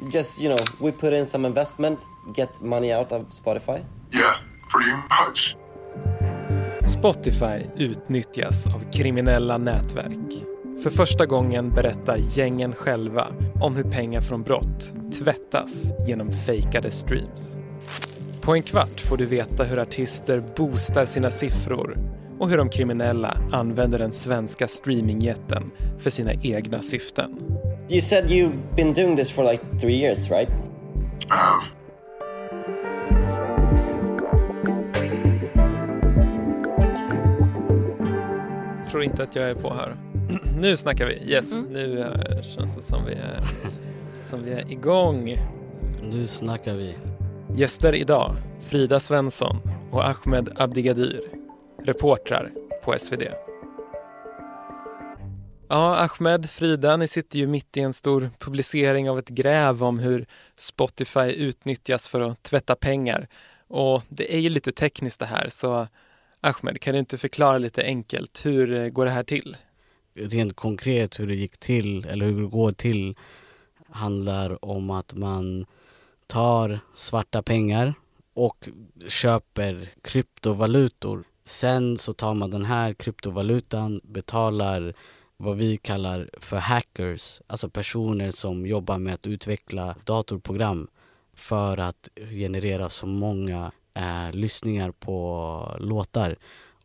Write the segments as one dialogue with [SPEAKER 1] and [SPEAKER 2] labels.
[SPEAKER 1] Just, you know, we put in some investment, get money out of Spotify.
[SPEAKER 2] Yeah, pretty much.
[SPEAKER 3] Spotify utnyttjas av kriminella nätverk. För första gången berättar gängen själva om hur pengar från brott tvättas genom fejkade streams. På en kvart får du veta hur artister boostar sina siffror och hur de kriminella använder den svenska streamingjätten för sina egna syften.
[SPEAKER 1] You said you've been doing this for like three years, right?
[SPEAKER 2] I have.
[SPEAKER 3] Tror inte att jag är på här. nu snackar vi. Yes, nu eh, känns det som vi är, som vi är igång.
[SPEAKER 4] Nu snackar vi.
[SPEAKER 3] Gäster idag, Frida Svensson och Ahmed Abdigadir, reportrar på SvD. Ja, Ahmed, Frida, ni sitter ju mitt i en stor publicering av ett gräv om hur Spotify utnyttjas för att tvätta pengar. Och det är ju lite tekniskt det här, så Ahmed, kan du inte förklara lite enkelt, hur eh, går det här till?
[SPEAKER 4] Rent konkret hur det gick till, eller hur det går till, handlar om att man tar svarta pengar och köper kryptovalutor. Sen så tar man den här kryptovalutan, betalar vad vi kallar för hackers, alltså personer som jobbar med att utveckla datorprogram för att generera så många eh, lyssningar på låtar.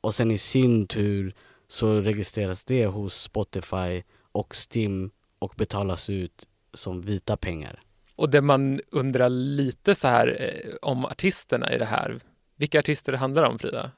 [SPEAKER 4] Och sen i sin tur så registreras det hos Spotify och Stim och betalas ut som vita pengar.
[SPEAKER 3] Och det man undrar lite så här eh, om artisterna i det här, vilka artister det handlar om Frida?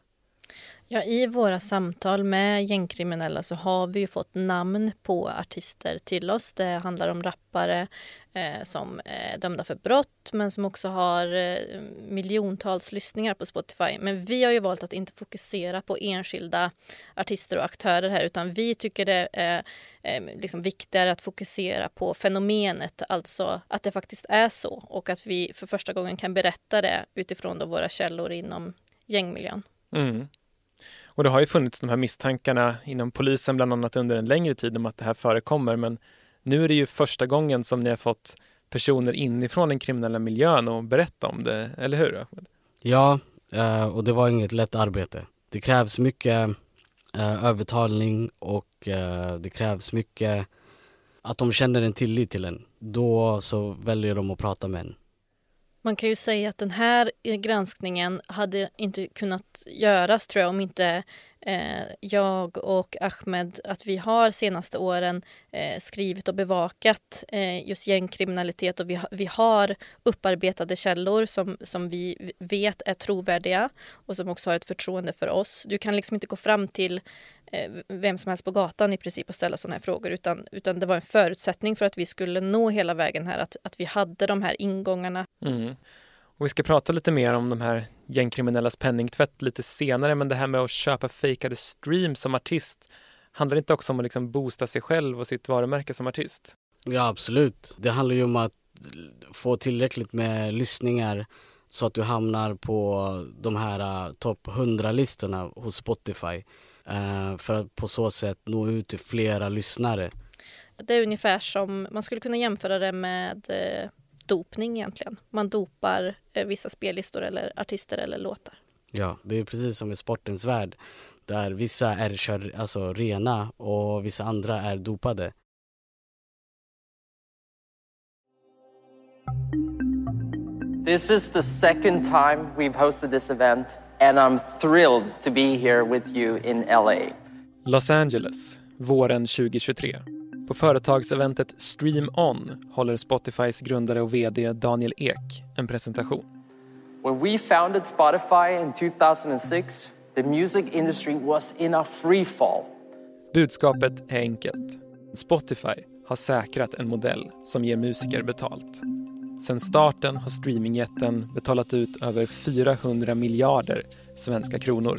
[SPEAKER 5] Ja, I våra samtal med gängkriminella så har vi ju fått namn på artister till oss. Det handlar om rappare eh, som är dömda för brott men som också har eh, miljontals lyssningar på Spotify. Men vi har ju valt att inte fokusera på enskilda artister och aktörer här utan vi tycker det är eh, liksom viktigare att fokusera på fenomenet, alltså att det faktiskt är så och att vi för första gången kan berätta det utifrån då våra källor inom gängmiljön.
[SPEAKER 3] Mm. Och det har ju funnits de här misstankarna inom polisen bland annat under en längre tid om att det här förekommer men nu är det ju första gången som ni har fått personer inifrån den kriminella miljön och berätta om det, eller hur? Ahmed?
[SPEAKER 4] Ja, eh, och det var inget lätt arbete. Det krävs mycket eh, övertalning och eh, det krävs mycket att de känner en tillit till en. Då så väljer de att prata med en.
[SPEAKER 5] Man kan ju säga att den här eh, granskningen hade inte kunnat göras tror jag om inte eh, jag och Ahmed, att vi har senaste åren eh, skrivit och bevakat eh, just gängkriminalitet och vi, ha, vi har upparbetade källor som, som vi vet är trovärdiga och som också har ett förtroende för oss. Du kan liksom inte gå fram till vem som helst på gatan i princip och ställa sådana här frågor utan, utan det var en förutsättning för att vi skulle nå hela vägen här, att, att vi hade de här ingångarna.
[SPEAKER 3] Mm. Och vi ska prata lite mer om de här gängkriminellas penningtvätt lite senare, men det här med att köpa fejkade streams som artist, handlar det inte också om att liksom boosta sig själv och sitt varumärke som artist?
[SPEAKER 4] Ja absolut. Det handlar ju om att få tillräckligt med lyssningar så att du hamnar på de här uh, topp 100-listorna hos Spotify. Uh, för att på så sätt nå ut till flera lyssnare.
[SPEAKER 5] Det är ungefär som, man skulle kunna jämföra det med eh, dopning egentligen. Man dopar eh, vissa spellistor eller artister eller låtar.
[SPEAKER 4] Ja, det är precis som i sportens värld där vissa är kör, alltså rena och vissa andra är dopade.
[SPEAKER 6] This is the second time we've hosted this event, and I'm thrilled to be here with you in LA.
[SPEAKER 3] Los Angeles, våren 2023. På företagseventet Stream On håller Spotifys grundare och VD Daniel Ek en presentation.
[SPEAKER 6] When we founded Spotify in 2006, the music industry was in a free fall.
[SPEAKER 3] Budskapet är enkelt. Spotify har säkrat en modell som ger musiker betalt. Sedan starten har streamingjätten betalat ut över 400 miljarder svenska kronor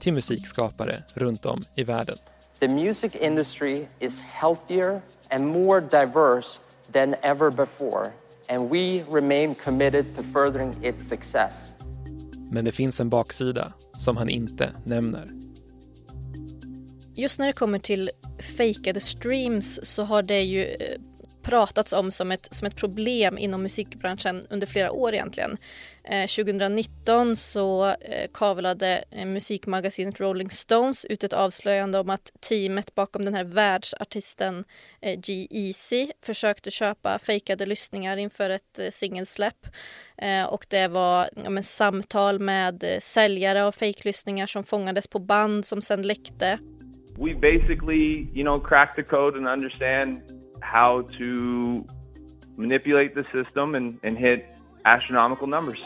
[SPEAKER 3] till musikskapare runt om i världen.
[SPEAKER 6] The music industry is healthier and more diverse than ever before, and we remain committed to furthering its success.
[SPEAKER 3] Men det finns en baksida som han inte nämner.
[SPEAKER 5] Just när det kommer till fejkade streams så har det ju eh, pratats om som ett, som ett problem inom musikbranschen under flera år egentligen. Eh, 2019 så eh, kavlade eh, musikmagasinet Rolling Stones ut ett avslöjande om att teamet bakom den här världsartisten eh, G-Eazy försökte köpa fejkade lyssningar inför ett eh, singelsläpp. Eh, och det var ja, men, samtal med eh, säljare av fejklyssningar som fångades på band som sen läckte.
[SPEAKER 7] We basically, you know, cracked the code and understand how to manipulate the system and, and hit astronomical numbers.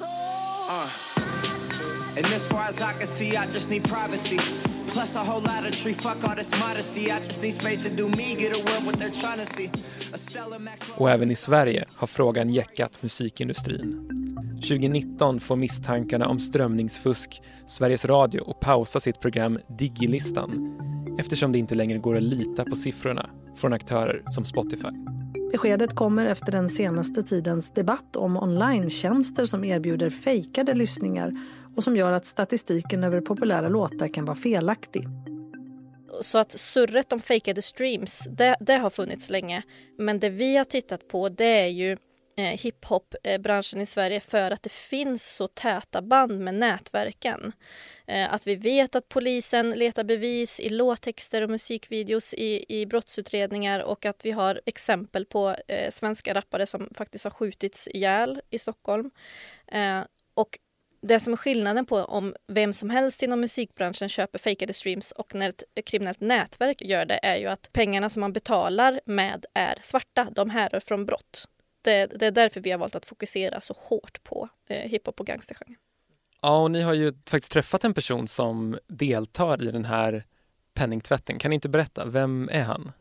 [SPEAKER 8] Uh. And as far as I can see, I just need privacy. Plus a whole lot of tree, fuck all this modesty. I just need space to do me, get away what they're trying to see.
[SPEAKER 3] Och även i Sverige har frågan jäckat musikindustrin. 2019 får misstankarna om strömningsfusk Sveriges Radio att pausa sitt program Digilistan eftersom det inte längre går att lita på siffrorna från aktörer som Spotify.
[SPEAKER 9] Beskedet kommer efter den senaste tidens debatt om online-tjänster som erbjuder fejkade lyssningar och som gör att statistiken över populära låtar kan vara felaktig.
[SPEAKER 5] Så att surret om fejkade streams, det, det har funnits länge. Men det vi har tittat på det är ju eh, hiphop-branschen i Sverige för att det finns så täta band med nätverken. Eh, att vi vet att polisen letar bevis i låttexter och musikvideos i, i brottsutredningar och att vi har exempel på eh, svenska rappare som faktiskt har skjutits ihjäl i Stockholm. Eh, och det som är skillnaden på om vem som helst inom musikbranschen köper fejkade streams och när ett kriminellt nätverk gör det är ju att pengarna som man betalar med är svarta. De härrör från brott. Det, det är därför vi har valt att fokusera så hårt på eh, hiphop och gangstergenren.
[SPEAKER 3] Ja, och ni har ju faktiskt träffat en person som deltar i den här penningtvätten. Kan ni inte berätta, vem är han?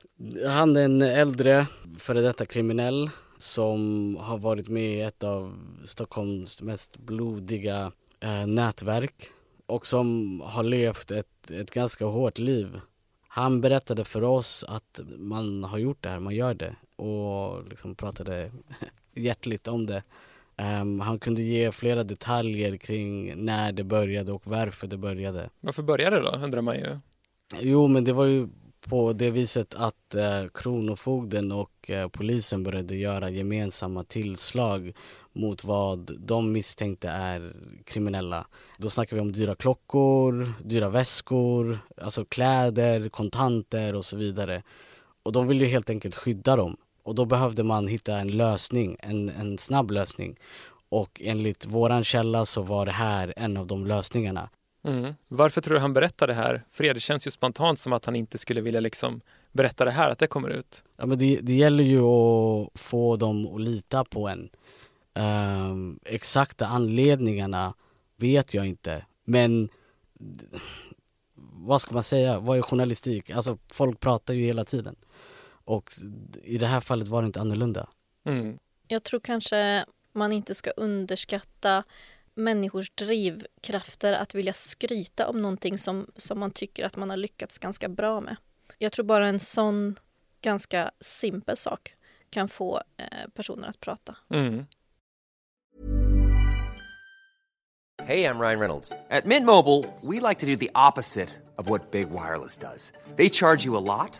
[SPEAKER 4] Han är en äldre före detta kriminell som har varit med i ett av Stockholms mest blodiga eh, nätverk och som har levt ett, ett ganska hårt liv. Han berättade för oss att man har gjort det här, man gör det och liksom pratade hjärtligt om det. Um, han kunde ge flera detaljer kring när det började och varför det började.
[SPEAKER 3] Varför började det då, undrar man ju.
[SPEAKER 4] Jo, men det var ju på det viset att eh, Kronofogden och eh, polisen började göra gemensamma tillslag mot vad de misstänkte är kriminella. Då snackar vi om dyra klockor, dyra väskor, alltså kläder, kontanter och så vidare. Och de ville ju helt enkelt skydda dem. Och då behövde man hitta en lösning, en, en snabb lösning. Och enligt våran källa så var det här en av de lösningarna.
[SPEAKER 3] Mm. Varför tror du han berättar det här? För er, det känns ju spontant som att han inte skulle vilja liksom berätta det här, att det kommer ut.
[SPEAKER 4] Ja men det, det gäller ju att få dem att lita på en. Um, exakta anledningarna vet jag inte. Men vad ska man säga, vad är journalistik? Alltså folk pratar ju hela tiden. Och i det här fallet var det inte annorlunda.
[SPEAKER 3] Mm.
[SPEAKER 5] Jag tror kanske man inte ska underskatta människors drivkrafter att vilja skryta om någonting som, som man tycker att man har lyckats ganska bra med. Jag tror bara en sån ganska simpel sak kan få eh, personer att prata.
[SPEAKER 3] Mm.
[SPEAKER 10] Hey, I'm Ryan Reynolds. At Mint Mobile, we like to do the opposite of what Big Wireless does. They charge you a lot,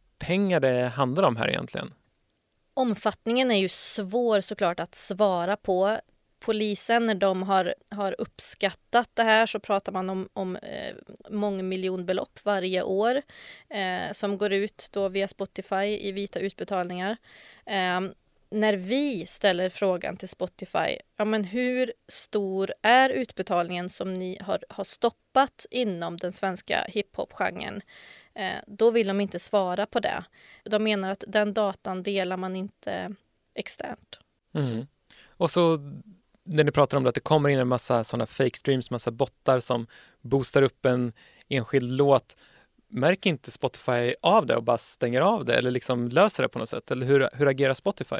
[SPEAKER 3] pengar det handlar om här egentligen.
[SPEAKER 5] Omfattningen är ju svår såklart att svara på. Polisen, när de har, har uppskattat det här så pratar man om, om eh, mångmiljonbelopp varje år eh, som går ut då via Spotify i vita utbetalningar. Eh, när vi ställer frågan till Spotify, ja men hur stor är utbetalningen som ni har, har stoppat inom den svenska hiphop-genren? Eh, då vill de inte svara på det. De menar att den datan delar man inte externt.
[SPEAKER 3] Mm. Och så när ni pratar om det, att det kommer in en massa sådana fake streams, massa bottar som boostar upp en enskild låt. Märker inte Spotify av det och bara stänger av det eller liksom löser det på något sätt? Eller hur, hur agerar Spotify?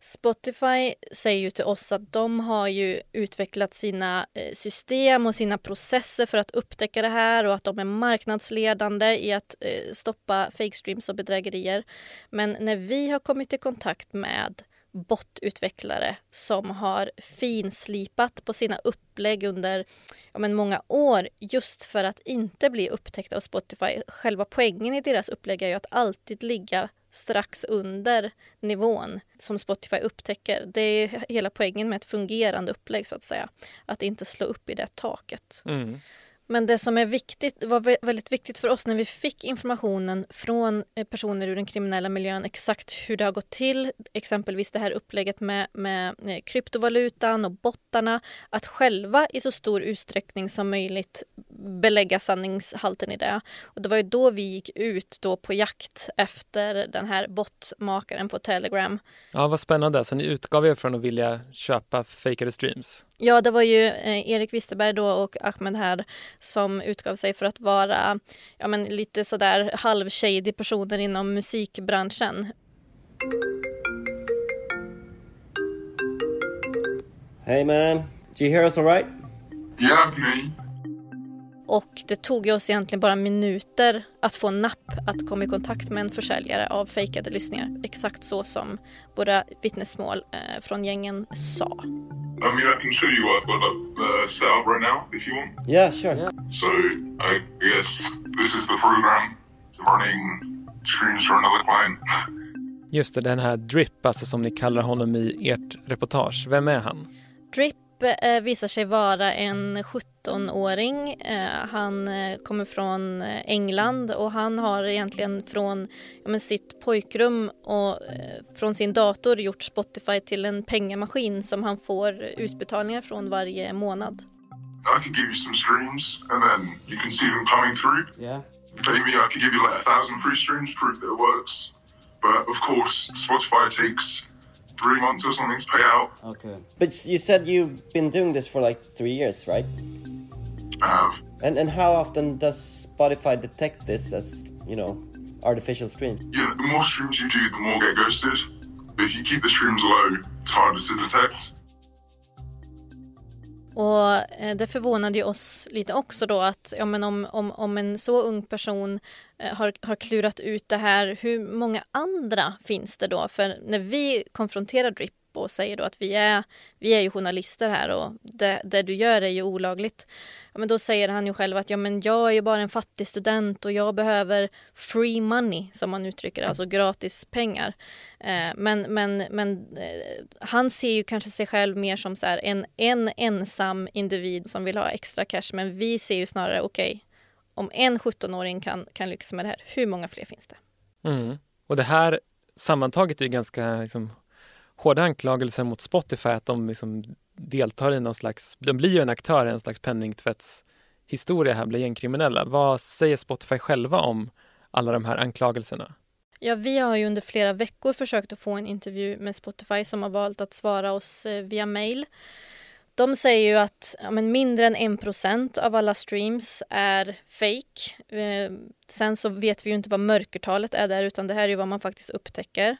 [SPEAKER 5] Spotify säger ju till oss att de har ju utvecklat sina eh, system och sina processer för att upptäcka det här och att de är marknadsledande i att eh, stoppa fake streams och bedrägerier. Men när vi har kommit i kontakt med botutvecklare som har finslipat på sina upplägg under ja, men många år just för att inte bli upptäckta av Spotify. Själva poängen i deras upplägg är ju att alltid ligga strax under nivån som Spotify upptäcker. Det är hela poängen med ett fungerande upplägg så att säga. Att inte slå upp i det taket.
[SPEAKER 3] Mm.
[SPEAKER 5] Men det som är viktigt, var väldigt viktigt för oss när vi fick informationen från eh, personer ur den kriminella miljön exakt hur det har gått till, exempelvis det här upplägget med, med eh, kryptovalutan och bottarna, att själva i så stor utsträckning som möjligt belägga sanningshalten i det. Och det var ju då vi gick ut då på jakt efter den här bottmakaren på Telegram.
[SPEAKER 3] Ja, vad spännande. Så ni utgav er från att vilja köpa fejkade streams?
[SPEAKER 5] Ja, det var ju eh, Erik Wisterberg då och Ahmed här som utgav sig för att vara ja, men lite sådär halvshady personer inom musikbranschen.
[SPEAKER 1] Hey man, do you hear us alright?
[SPEAKER 2] Yeah, me.
[SPEAKER 5] Och det tog oss egentligen bara minuter att få napp att komma i kontakt med en försäljare av fejkade lyssningar. Exakt så som våra vittnesmål eh, från gängen sa.
[SPEAKER 2] I mean, I can show you what I've got uh, set up right now if you want.
[SPEAKER 1] Yeah, sure.
[SPEAKER 2] So I guess this is the program running streams for another client.
[SPEAKER 3] Just det, den här Drip, alltså som ni kallar honom i ert reportage. Vem är han?
[SPEAKER 5] Drip eh, visar sig vara en 17-åring. Eh, han eh, kommer från England och han har egentligen från ja, men sitt pojkrum och eh, från sin dator gjort Spotify till en pengamaskin som han får utbetalningar från varje månad.
[SPEAKER 2] I could give you some streams and then you can see them coming through.
[SPEAKER 4] Yeah.
[SPEAKER 2] Maybe I could give you like a thousand free streams, prove that it works. But of course, Spotify takes three months or something to pay out.
[SPEAKER 4] Okay.
[SPEAKER 1] But you said you've been doing this for like three years, right?
[SPEAKER 2] I have.
[SPEAKER 1] And and how often does Spotify detect this as you know artificial stream?
[SPEAKER 2] Yeah, the more streams you do, the more get ghosted. But if you keep the streams low, it's harder to detect.
[SPEAKER 5] Och eh, det förvånade ju oss lite också då att ja, men om, om, om en så ung person eh, har, har klurat ut det här, hur många andra finns det då? För när vi konfronterar Drip och säger då att vi är, vi är ju journalister här och det, det du gör är ju olagligt. Ja, men då säger han ju själv att ja, men jag är ju bara en fattig student och jag behöver free money som man uttrycker det, alltså gratis pengar. Eh, men men, men eh, han ser ju kanske sig själv mer som så här, en, en ensam individ som vill ha extra cash men vi ser ju snarare okej, okay, om en 17-åring kan, kan lyckas med det här, hur många fler finns det?
[SPEAKER 3] Mm. Och det här sammantaget är ganska liksom, hårda anklagelser mot Spotify att de liksom deltar i någon slags, de blir ju en aktör i en slags penningtvättshistoria här, blir gängkriminella. Vad säger Spotify själva om alla de här anklagelserna?
[SPEAKER 5] Ja, vi har ju under flera veckor försökt att få en intervju med Spotify som har valt att svara oss eh, via mail. De säger ju att ja, men mindre än en procent av alla streams är fake. Eh, sen så vet vi ju inte vad mörkertalet är där utan det här är ju vad man faktiskt upptäcker.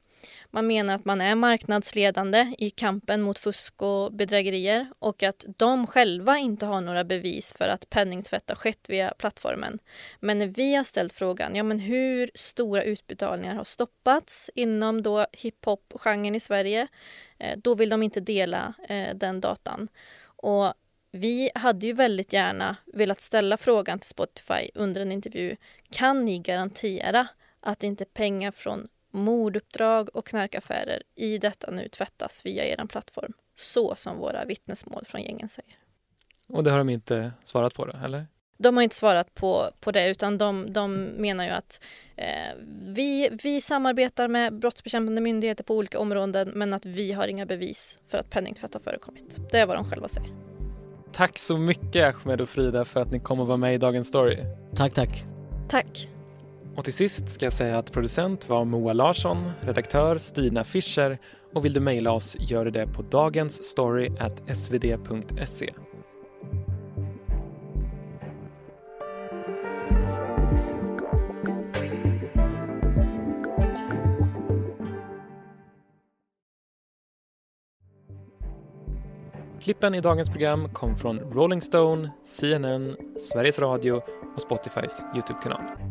[SPEAKER 5] Man menar att man är marknadsledande i kampen mot fusk och bedrägerier och att de själva inte har några bevis för att penningtvätt har skett via plattformen. Men när vi har ställt frågan, ja men hur stora utbetalningar har stoppats inom då hiphop-genren i Sverige? Eh, då vill de inte dela eh, den datan. Och vi hade ju väldigt gärna velat ställa frågan till Spotify under en intervju. Kan ni garantera att inte pengar från morduppdrag och knarkaffärer i detta nu tvättas via er plattform. Så som våra vittnesmål från gängen säger.
[SPEAKER 3] Och det har de inte svarat på då, eller?
[SPEAKER 5] De har inte svarat på, på det utan de, de menar ju att eh, vi, vi samarbetar med brottsbekämpande myndigheter på olika områden men att vi har inga bevis för att penningtvätt har förekommit. Det är vad de själva säger.
[SPEAKER 3] Tack så mycket Ahmed och Frida för att ni kom och var med i Dagens Story.
[SPEAKER 4] Tack, tack.
[SPEAKER 5] Tack.
[SPEAKER 3] Och till sist ska jag säga att producent var Moa Larsson, redaktör Stina Fischer och vill du mejla oss gör du det på dagensstory.svd.se. Klippen i dagens program kom från Rolling Stone, CNN, Sveriges Radio och Spotifys Youtube-kanal.